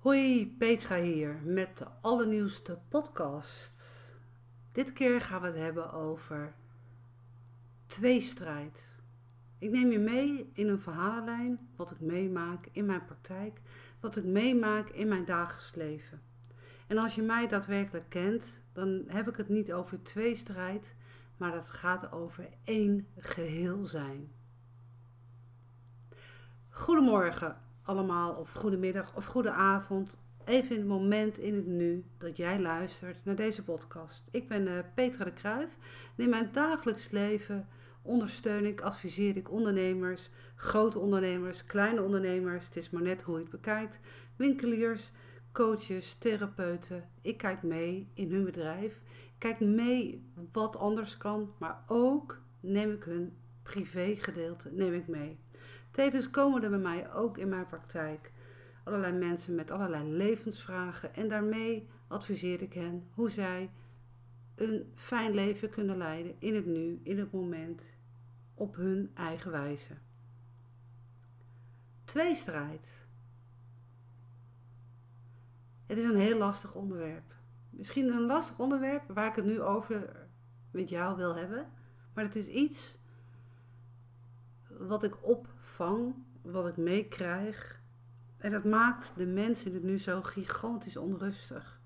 Hoi, Petra hier met de allernieuwste podcast. Dit keer gaan we het hebben over tweestrijd. Ik neem je mee in een verhalenlijn wat ik meemaak in mijn praktijk, wat ik meemaak in mijn dagelijks leven. En als je mij daadwerkelijk kent, dan heb ik het niet over tweestrijd, maar het gaat over één geheel zijn. Goedemorgen allemaal, of goedemiddag of goede avond. Even in het moment, in het nu, dat jij luistert naar deze podcast. Ik ben uh, Petra de Kruijf en in mijn dagelijks leven ondersteun ik, adviseer ik ondernemers, grote ondernemers, kleine ondernemers. Het is maar net hoe je het bekijkt. Winkeliers, coaches, therapeuten. Ik kijk mee in hun bedrijf. Kijk mee wat anders kan, maar ook neem ik hun privégedeelte neem ik mee. Tevens komen er bij mij ook in mijn praktijk allerlei mensen met allerlei levensvragen en daarmee adviseer ik hen hoe zij een fijn leven kunnen leiden in het nu, in het moment, op hun eigen wijze. Tweestrijd. Het is een heel lastig onderwerp. Misschien een lastig onderwerp waar ik het nu over met jou wil hebben, maar het is iets wat ik opvang, wat ik meekrijg. En dat maakt de mensen het nu zo gigantisch onrustig.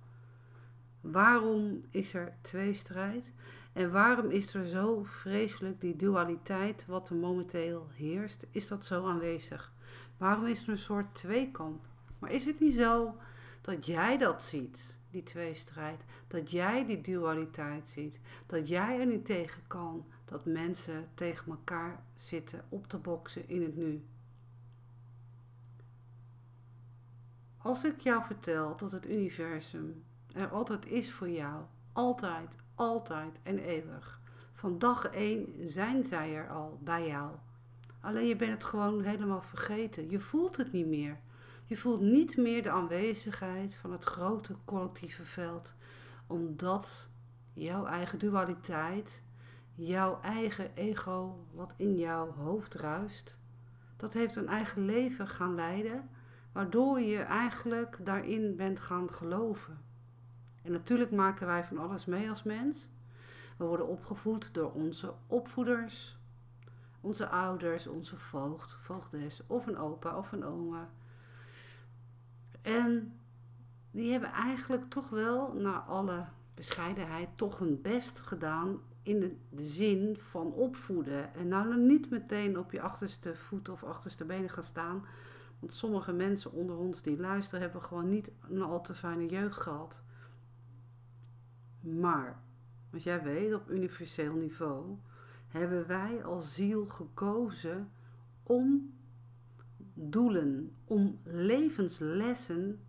Waarom is er tweestrijd? En waarom is er zo vreselijk die dualiteit wat er momenteel heerst? Is dat zo aanwezig? Waarom is er een soort tweekamp? Maar is het niet zo dat jij dat ziet, die tweestrijd? Dat jij die dualiteit ziet? Dat jij er niet tegen kan? Dat mensen tegen elkaar zitten op te boksen in het nu. Als ik jou vertel dat het universum er altijd is voor jou, altijd, altijd en eeuwig. Van dag één zijn zij er al bij jou. Alleen je bent het gewoon helemaal vergeten. Je voelt het niet meer. Je voelt niet meer de aanwezigheid van het grote collectieve veld, omdat jouw eigen dualiteit jouw eigen ego, wat in jouw hoofd ruist, dat heeft een eigen leven gaan leiden, waardoor je eigenlijk daarin bent gaan geloven. En natuurlijk maken wij van alles mee als mens. We worden opgevoed door onze opvoeders, onze ouders, onze voogd, voogdes, of een opa of een oma. En die hebben eigenlijk toch wel, naar alle bescheidenheid, toch hun best gedaan in de, zin van opvoeden. En nou niet meteen op je achterste voet of achterste benen gaan staan. Want sommige mensen onder ons die luisteren hebben gewoon niet een al te fijne jeugd gehad. Maar, als jij weet, op universeel niveau hebben wij als ziel gekozen om doelen, om levenslessen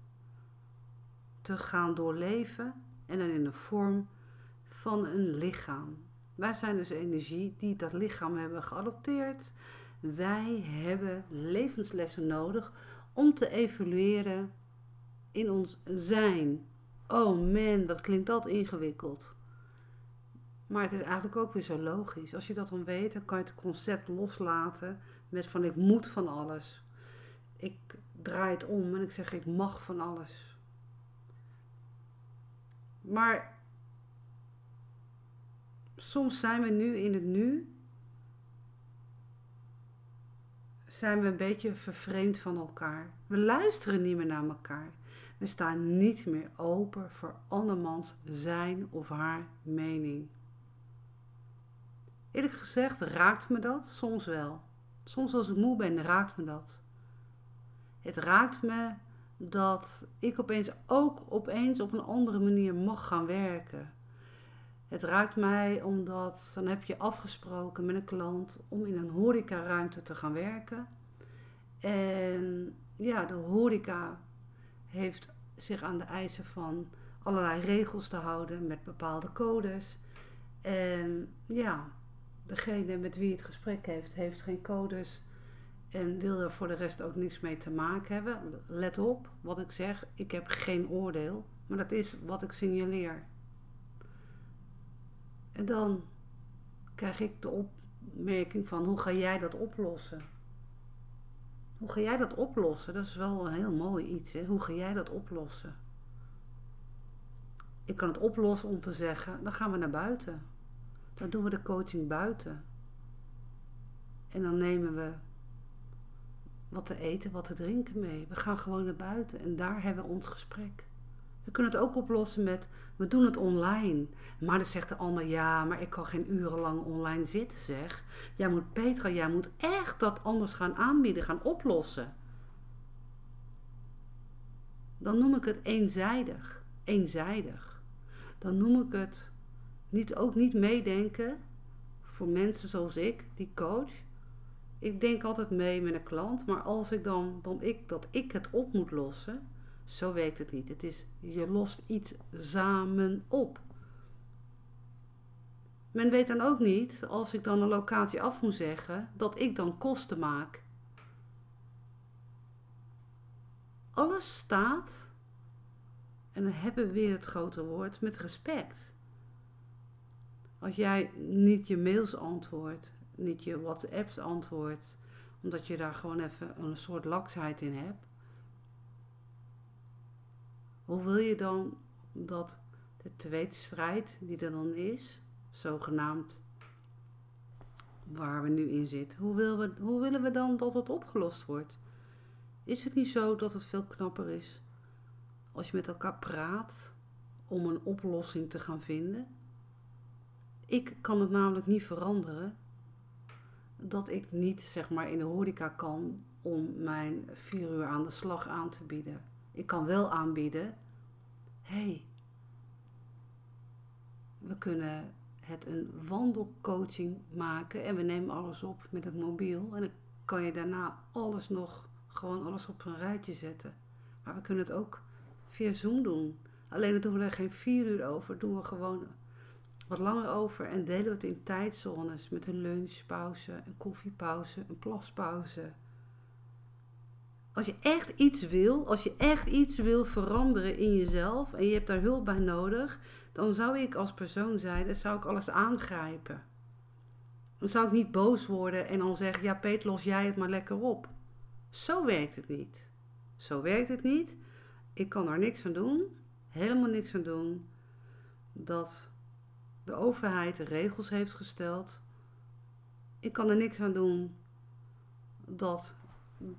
te gaan doorleven en dan in de vorm van een lichaam. Wij zijn dus energie die dat lichaam hebben geadopteerd. Wij hebben levenslessen nodig om te evolueren in ons zijn. Oh man, wat klinkt dat ingewikkeld. Maar het is eigenlijk ook weer zo logisch. Als je dat dan weet, dan kan je het concept loslaten met van ik moet van alles. Ik draai het om en ik zeg ik mag van alles. Maar soms zijn we nu in het nu, zijn we een beetje vervreemd van elkaar. We luisteren niet meer naar elkaar. We staan niet meer open voor andermans zijn of haar mening. Eerlijk gezegd raakt me dat soms wel. Soms als ik moe ben, raakt me dat. Het raakt me dat ik opeens ook opeens op een andere manier mag gaan werken. Het raakt mij omdat dan heb je afgesproken met een klant om in een horecaruimte te gaan werken. En ja, de horeca heeft zich aan de eisen van allerlei regels te houden met bepaalde codes. En ja, degene met wie het gesprek heeft, heeft geen codes en wil er voor de rest ook niks mee te maken hebben. Let op wat ik zeg, ik heb geen oordeel, maar dat is wat ik signaleer. En dan krijg ik de opmerking van hoe ga jij dat oplossen? Hoe ga jij dat oplossen? Dat is wel een heel mooi iets. Hè? Hoe ga jij dat oplossen? Ik kan het oplossen om te zeggen, dan gaan we naar buiten. Dan doen we de coaching buiten. En dan nemen we wat te eten, wat te drinken mee. We gaan gewoon naar buiten en daar hebben we ons gesprek. We kunnen het ook oplossen met, we doen het online. Maar dan zegt de allemaal, ja, maar ik kan geen urenlang online zitten, zeg. Jij moet, Petra, jij moet echt dat anders gaan aanbieden, gaan oplossen. Dan noem ik het eenzijdig. Eenzijdig. Dan noem ik het niet, ook niet meedenken voor mensen zoals ik, die coach. Ik denk altijd mee met een klant, maar als ik dan, dan ik, dat ik het op moet lossen, zo werkt het niet. Het is, je lost iets samen op. Men weet dan ook niet, als ik dan een locatie af moet zeggen, dat ik dan kosten maak. Alles staat, en dan hebben we weer het grote woord, met respect. Als jij niet je mails antwoordt, niet je WhatsApps antwoordt, omdat je daar gewoon even een soort laksheid in hebt. Hoe wil je dan dat de tweestrijd die er dan is, zogenaamd waar we nu in zitten, hoe we, hoe willen we dan dat het opgelost wordt? Is het niet zo dat het veel knapper is als je met elkaar praat om een oplossing te gaan vinden? Ik kan het namelijk niet veranderen dat ik niet zeg maar in de horeca kan om mijn vier uur aan de slag aan te bieden. Ik kan wel aanbieden, hey, we kunnen het een wandelcoaching maken en we nemen alles op met het mobiel en dan kan je daarna alles nog, gewoon alles op een rijtje zetten. Maar we kunnen het ook via Zoom doen. Alleen dan doen we er geen vier uur over, doen we gewoon wat langer over en delen we het in tijdzones met een lunchpauze, een koffiepauze, een plaspauze. Als je echt iets wil, als je echt iets wil veranderen in jezelf en je hebt daar hulp bij nodig, dan zou ik als persoon zijn, dan zou ik alles aangrijpen. Dan zou ik niet boos worden en dan zeggen, ja Peet, los jij het maar lekker op. Zo werkt het niet. Zo werkt het niet. Ik kan daar niks aan doen, helemaal niks aan doen, dat de overheid regels heeft gesteld. Ik kan er niks aan doen dat,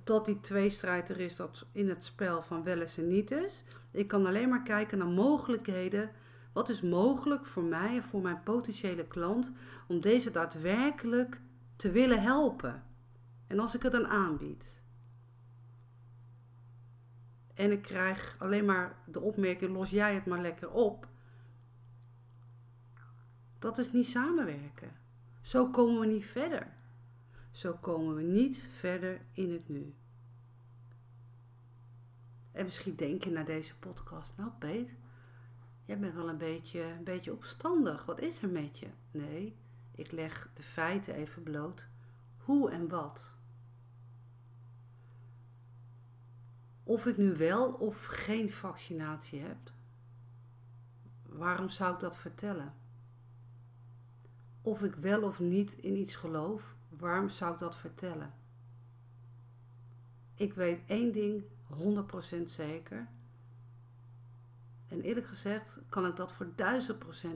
dat die tweestrijd er is dat in het spel van wel eens en niet is. Ik kan alleen maar kijken naar mogelijkheden. Wat is mogelijk voor mij en voor mijn potentiële klant om deze daadwerkelijk te willen helpen? En als ik het dan aanbied. En ik krijg alleen maar de opmerking: los jij het maar lekker op dat is niet samenwerken. Zo komen we niet verder. Zo komen we niet verder in het nu. En misschien denk je naar deze podcast, nou Peet, jij bent wel een beetje, een beetje opstandig. Wat is er met je? Nee, ik leg de feiten even bloot. Hoe en wat. Of ik nu wel of geen vaccinatie heb, waarom zou ik dat vertellen? of ik wel of niet in iets geloof, waarom zou ik dat vertellen? Ik weet één ding 100% zeker. En eerlijk gezegd kan ik dat voor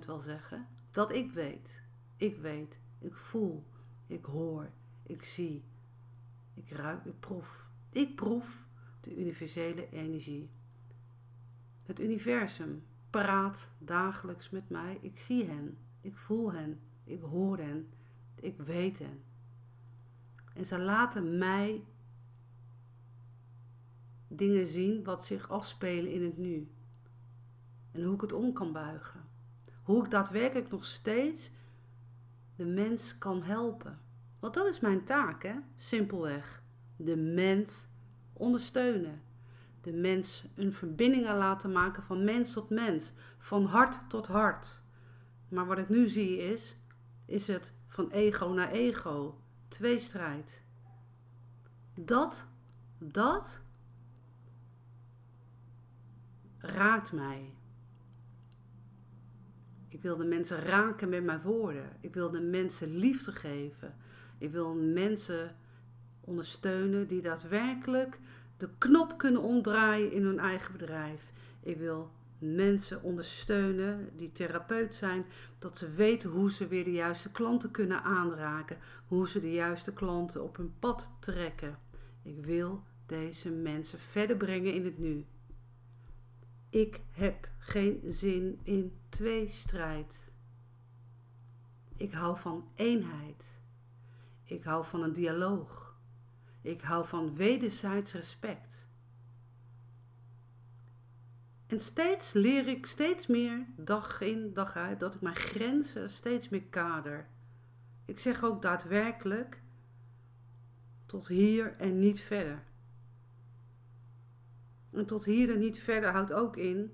1000% wel zeggen. Dat ik weet. Ik weet. Ik voel. Ik hoor. Ik zie. Ik ruik. Ik proef. Ik proef de universele energie. Het universum praat dagelijks met mij. Ik zie hen. Ik voel hen. Ik hoor hen. Ik weet hen. En ze laten mij dingen zien wat zich afspelen in het nu. En hoe ik het om kan buigen. Hoe ik daadwerkelijk nog steeds de mens kan helpen. Want dat is mijn taak, hè? Simpelweg. De mens ondersteunen. De mens een verbinding laten maken van mens tot mens. Van hart tot hart. Maar wat ik nu zie is is het van ego naar ego. Tweestrijd. Dat, dat raakt mij. Ik wil de mensen raken met mijn woorden. Ik wil de mensen liefde geven. Ik wil mensen ondersteunen die daadwerkelijk de knop kunnen omdraaien in hun eigen bedrijf. Ik wil mensen ondersteunen die therapeut zijn, dat ze weten hoe ze weer de juiste klanten kunnen aanraken, hoe ze de juiste klanten op hun pad trekken. Ik wil deze mensen verder brengen in het nu. Ik heb geen zin in tweestrijd. Ik hou van eenheid. Ik hou van een dialoog. Ik hou van wederzijds respect. En steeds leer ik steeds meer, dag in, dag uit, dat ik mijn grenzen steeds meer kader. Ik zeg ook daadwerkelijk tot hier en niet verder. En tot hier en niet verder houdt ook in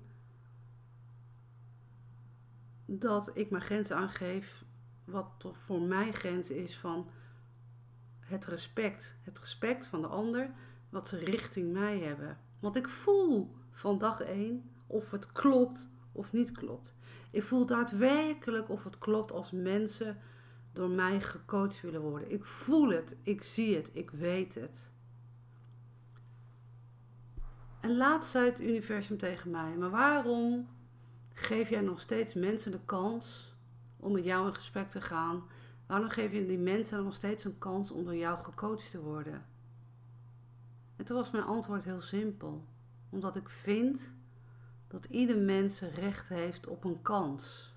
dat ik mijn grens aangeef wat voor mij grens is van het respect. Het respect van de ander, wat ze richting mij hebben. Want ik voel van dag één of het klopt of niet klopt. Ik voel daadwerkelijk of het klopt als mensen door mij gecoacht willen worden. Ik voel het, ik zie het, ik weet het. En laatst zei het universum tegen mij: Maar waarom geef jij nog steeds mensen de kans om met jou in gesprek te gaan? Waarom geef je die mensen nog steeds een kans om door jou gecoacht te worden? En toen was mijn antwoord heel simpel. Omdat ik vind dat ieder mens recht heeft op een kans.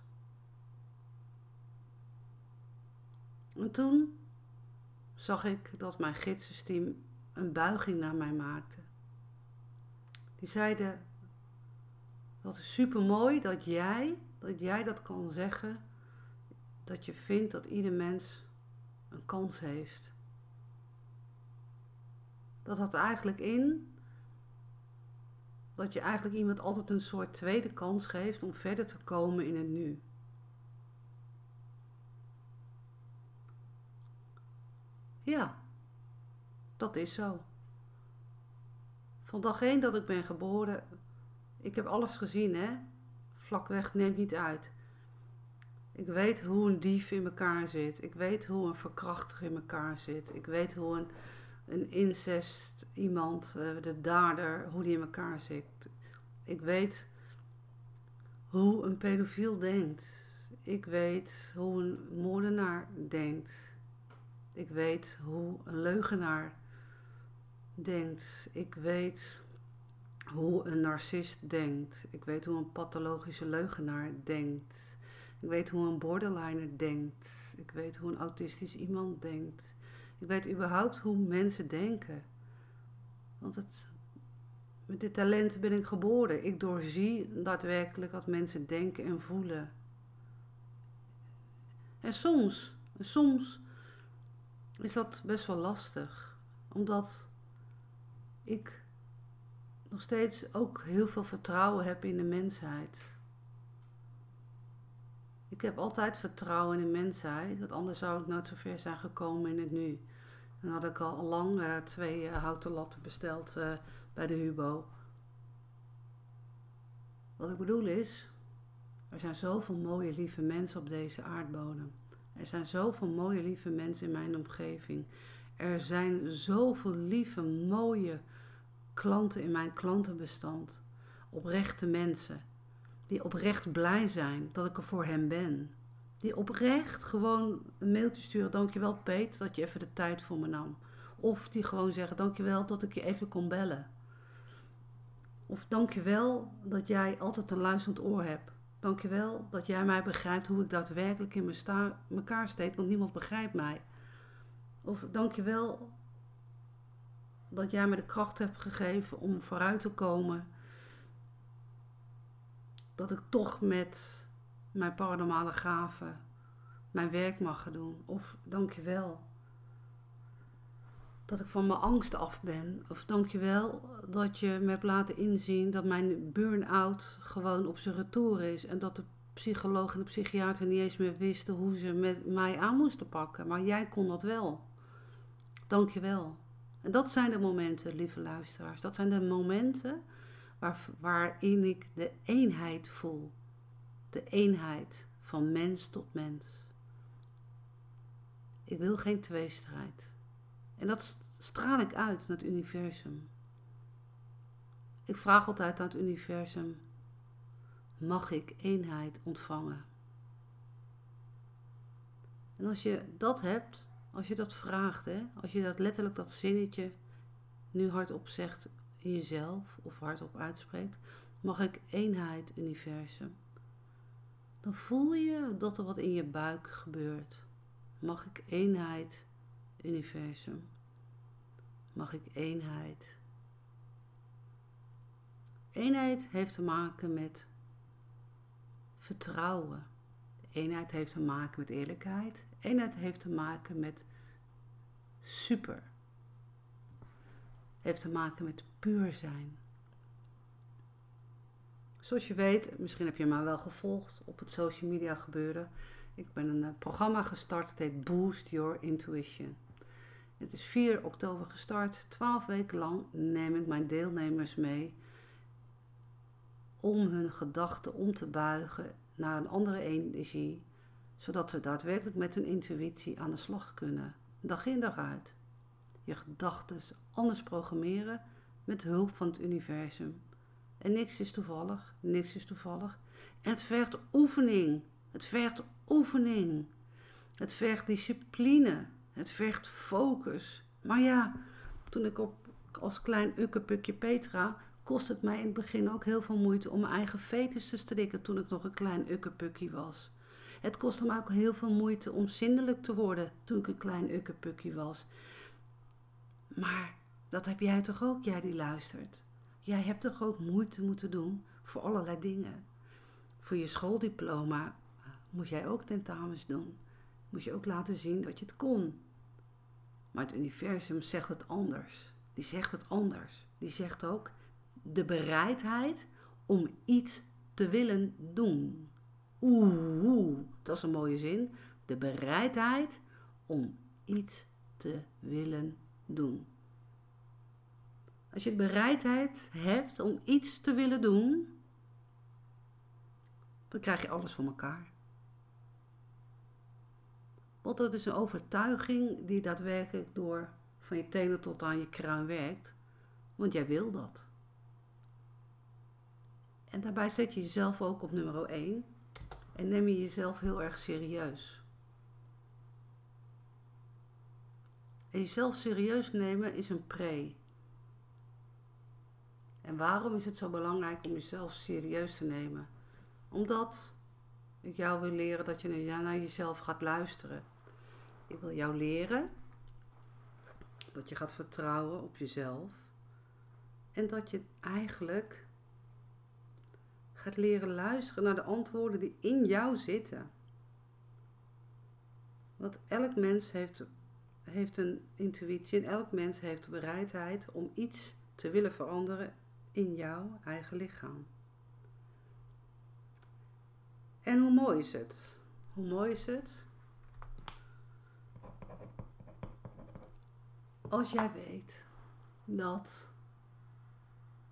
En toen zag ik dat mijn gidssysteem een buiging naar mij maakte. Die zeiden: Dat is super mooi dat jij, dat jij dat kan zeggen. Dat je vindt dat ieder mens een kans heeft. Dat had eigenlijk in dat je eigenlijk iemand altijd een soort tweede kans geeft om verder te komen in het nu. Ja, dat is zo. Van dag één dat ik ben geboren, ik heb alles gezien, hè. Vlakweg neemt niet uit. Ik weet hoe een dief in elkaar zit. Ik weet hoe een verkrachter in elkaar zit. Ik weet hoe een, een incest iemand, eh, de dader, hoe die in elkaar zit. Ik weet hoe een pedofiel denkt. Ik weet hoe een moordenaar denkt. Ik weet hoe een leugenaar denkt. Ik weet hoe een narcist denkt. Ik weet hoe een pathologische leugenaar denkt. Ik weet hoe een borderliner denkt. Ik weet hoe een autistisch iemand denkt. Ik weet überhaupt hoe mensen denken. Want het, met dit talent ben ik geboren. Ik doorzie daadwerkelijk wat mensen denken en voelen. En soms, soms is dat best wel lastig. Omdat ik nog steeds ook heel veel vertrouwen heb in de mensheid. Ik heb altijd vertrouwen in de mensheid, want anders zou ik nooit zo ver zijn gekomen in het nu. Dan had ik al lang uh, twee uh, houten latten besteld uh, bij de Hubo. Wat ik bedoel is, er zijn zoveel mooie lieve mensen op deze aardbodem. Er zijn zoveel mooie lieve mensen in mijn omgeving. Er zijn zoveel lieve, mooie klanten in mijn klantenbestand. Oprechte mensen. Die oprecht blij zijn dat ik er voor hen ben. Die oprecht gewoon een mailtje sturen. Dankjewel Peet dat je even de tijd voor me nam. Of die gewoon zeggen dankjewel dat ik je even kon bellen. Of dankjewel dat jij altijd een luisterend oor hebt. Dankjewel dat jij mij begrijpt hoe ik daadwerkelijk in elkaar steek, want niemand begrijpt mij. Of dankjewel dat jij me de kracht hebt gegeven om vooruit te komen. Dat ik toch met mijn paranormale gaven mijn werk mag gaan doen. Of dankjewel dat ik van mijn angst af ben. Of dankjewel dat je me hebt laten inzien dat mijn burn-out gewoon op zijn retour is. En dat de psycholoog en de psychiater niet eens meer wisten hoe ze met mij aan moesten pakken. Maar jij kon dat wel. Dankjewel. En dat zijn de momenten, lieve luisteraars. Dat zijn de momenten waar, waarin ik de eenheid voel. De eenheid van mens tot mens. Ik wil geen tweestrijd. En dat straal ik uit naar het universum. Ik vraag altijd aan het universum: mag ik eenheid ontvangen? En als je dat hebt, als je dat vraagt, hè, als je dat letterlijk dat zinnetje nu hardop zegt in jezelf of hardop uitspreekt, mag ik eenheid, universum, dan voel je dat er wat in je buik gebeurt. Mag ik eenheid, universum? Mag ik eenheid? Eenheid heeft te maken met vertrouwen. Eenheid heeft te maken met eerlijkheid. Eenheid heeft te maken met super. Heeft te maken met puur zijn. Zoals je weet, misschien heb je mij wel gevolgd op het social media gebeuren. Ik ben een eh, programma gestart, het heet Boost Your Intuition. Het is 4 oktober gestart. 12 weken lang neem ik mijn deelnemers mee om hun gedachten om te buigen naar een andere energie, zodat ze daadwerkelijk met hun intuïtie aan de slag kunnen, dag in dag uit. Je gedachten anders programmeren met hulp van het universum. En niks is toevallig, niks is toevallig. Het vergt oefening, het vergt oefening. Het vergt discipline, het vergt focus. Maar ja, toen ik op, als klein ukkepukje Petra kost het mij in het begin ook heel veel moeite om mijn eigen fetus te strikken toen ik nog een klein ukkepukkie was. Het kostte me ook heel veel moeite om zindelijk te worden toen ik een klein ukkepukkie was. Maar dat heb jij toch ook, jij die luistert? Jij hebt toch ook moeite moeten doen voor allerlei dingen? Voor je schooldiploma moest jij ook tentamens doen. Moest je ook laten zien dat je het kon. Maar het universum zegt het anders. Die zegt het anders. Die zegt ook: de bereidheid om iets te willen doen. Oeh, oeh, dat is een mooie zin. De bereidheid om iets te willen doen. Als je de bereidheid hebt om iets te willen doen, dan krijg je alles voor elkaar. Want dat is een overtuiging die daadwerkelijk door van je tenen tot aan je kruin werkt. Want jij wil dat. En daarbij zet je jezelf ook op nummer 1 en neem je jezelf heel erg serieus. En jezelf serieus nemen is een pre. En waarom is het zo belangrijk om jezelf serieus te nemen? Omdat ik jou wil leren dat je naar jezelf gaat luisteren. Ik wil jou leren dat je gaat vertrouwen op jezelf. En dat je eigenlijk gaat leren luisteren naar de antwoorden die in jou zitten. Want elk mens heeft, heeft een intuïtie en elk mens heeft de bereidheid om iets te willen veranderen in jouw eigen lichaam. En hoe mooi is het? Hoe mooi is het? Als jij weet dat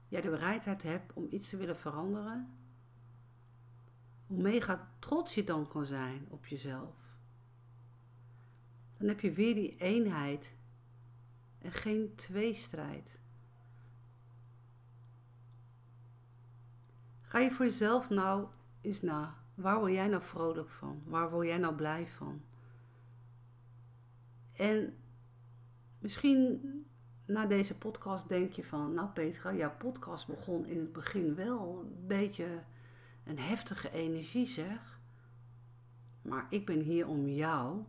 jij de bereidheid hebt om iets te willen veranderen, hoe mega trots je dan kan zijn op jezelf. Dan heb je weer die eenheid en geen tweestrijd. Ga je voor jezelf nou eens na. Waar word jij nou vrolijk van? Waar word jij nou blij van? En misschien na deze podcast denk je van, nou Petra, jouw podcast begon in het begin wel een beetje een heftige energie zeg. Maar ik ben hier om jou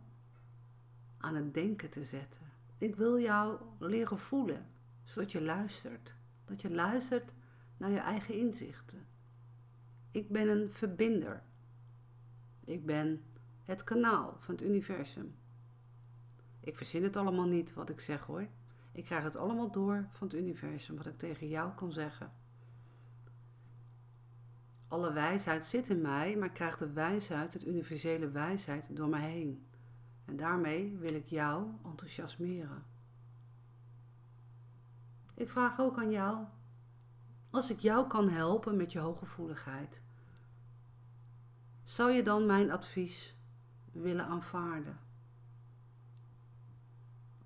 aan het denken te zetten. Ik wil jou leren voelen, zodat je luistert. Dat je luistert naar je eigen inzichten. Ik ben een verbinder. Ik ben het kanaal van het universum. Ik verzin het allemaal niet wat ik zeg hoor. Ik krijg het allemaal door van het universum, wat ik tegen jou kan zeggen. Alle wijsheid zit in mij, maar ik krijg de wijsheid, het universele wijsheid, door mij heen. En daarmee wil ik jou enthousiasmeren. Ik vraag ook aan jou, als ik jou kan helpen met je hooggevoeligheid, zou je dan mijn advies willen aanvaarden?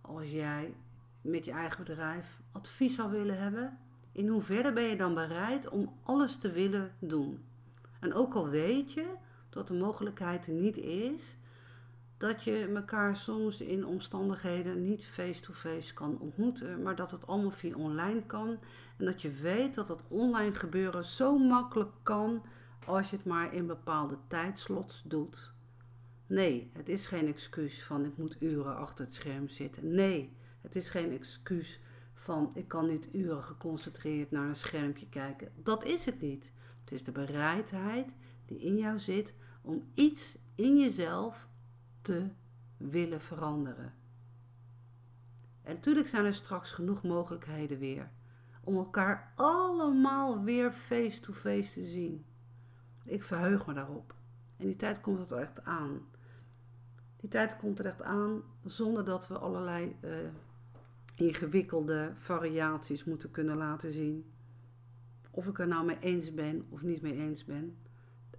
Als jij met je eigen bedrijf advies zou willen hebben, in hoeverre ben je dan bereid om alles te willen doen? En ook al weet je dat de mogelijkheid er niet is, dat je elkaar soms in omstandigheden niet face-to-face kan ontmoeten, maar dat het allemaal via online kan. En dat je weet dat het online gebeuren zo makkelijk kan als je het maar in bepaalde tijdslots doet. Nee, het is geen excuus van ik moet uren achter het scherm zitten. Nee, het is geen excuus van ik kan niet uren geconcentreerd naar een schermpje kijken. Dat is het niet. Het is de bereidheid die in jou zit om iets in jezelf te willen veranderen. En natuurlijk zijn er straks genoeg mogelijkheden weer om elkaar allemaal weer face-to-face te zien. Ik verheug me daarop. En die tijd komt er echt aan. Die tijd komt er echt aan zonder dat we allerlei uh, ingewikkelde variaties moeten kunnen laten zien. Of ik er nou mee eens ben of niet mee eens ben,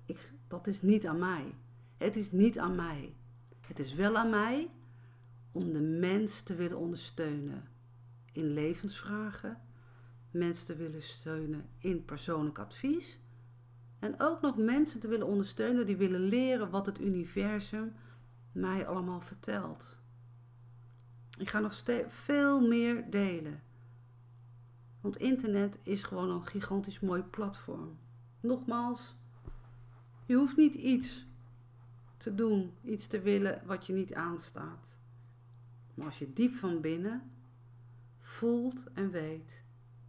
ik, dat is niet aan mij. Het is niet aan mij. Het is wel aan mij om de mens te willen ondersteunen in levensvragen, mensen te willen steunen in persoonlijk advies en ook nog mensen te willen ondersteunen die willen leren wat het universum mij allemaal vertelt. Ik ga nog veel meer delen. Want internet is gewoon een gigantisch mooi platform. Nogmaals, je hoeft niet iets te doen, iets te willen wat je niet aanstaat. Maar als je diep van binnen voelt en weet,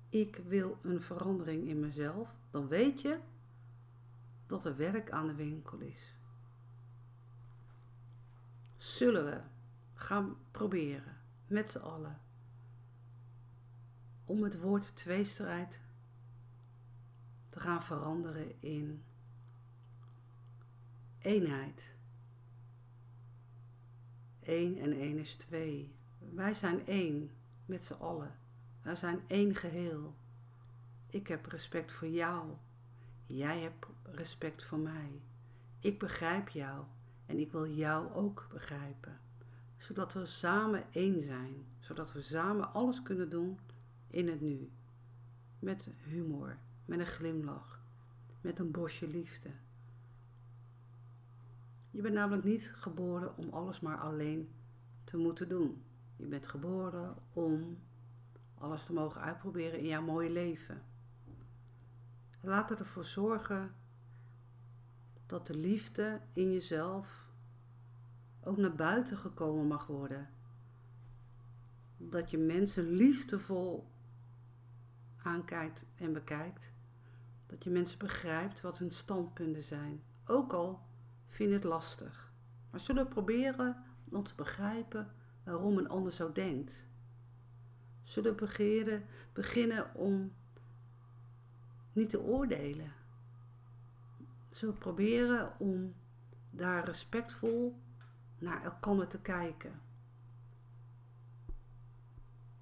ik wil een verandering in mezelf, dan weet je dat er werk aan de winkel is. Zullen we gaan proberen met z'n allen om het woord tweestrijd te gaan veranderen in eenheid. Eén en één is twee. Wij zijn één met z'n allen. Wij zijn één geheel. Ik heb respect voor jou. Jij hebt respect voor mij. Ik begrijp jou en ik wil jou ook begrijpen. Zodat we samen één zijn. Zodat we samen alles kunnen doen in het nu. Met humor, met een glimlach, met een bosje liefde. Je bent namelijk niet geboren om alles maar alleen te moeten doen. Je bent geboren om alles te mogen uitproberen in jouw mooie leven. Laat ervoor zorgen dat de liefde in jezelf ook naar buiten gekomen mag worden. Dat je mensen liefdevol aankijkt en bekijkt. Dat je mensen begrijpt wat hun standpunten zijn. Ook al vind het lastig. Maar zullen proberen om te begrijpen waarom een ander zo denkt. Zullen we beginnen, om niet te oordelen. Zullen proberen om daar respectvol naar elkaar te kijken.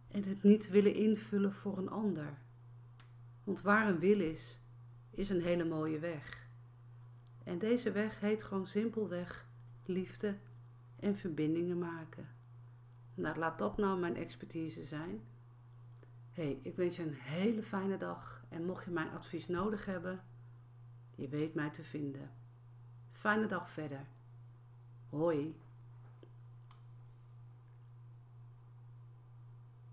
En het niet willen invullen voor een ander. Want waar een wil is, is een hele mooie weg. En deze weg heet gewoon simpelweg liefde en verbindingen maken. Nou, laat dat nou mijn expertise zijn. hey, ik wens je een hele fijne dag. En mocht je mijn advies nodig hebben, je weet mij te vinden. Fijne dag verder. Hoi.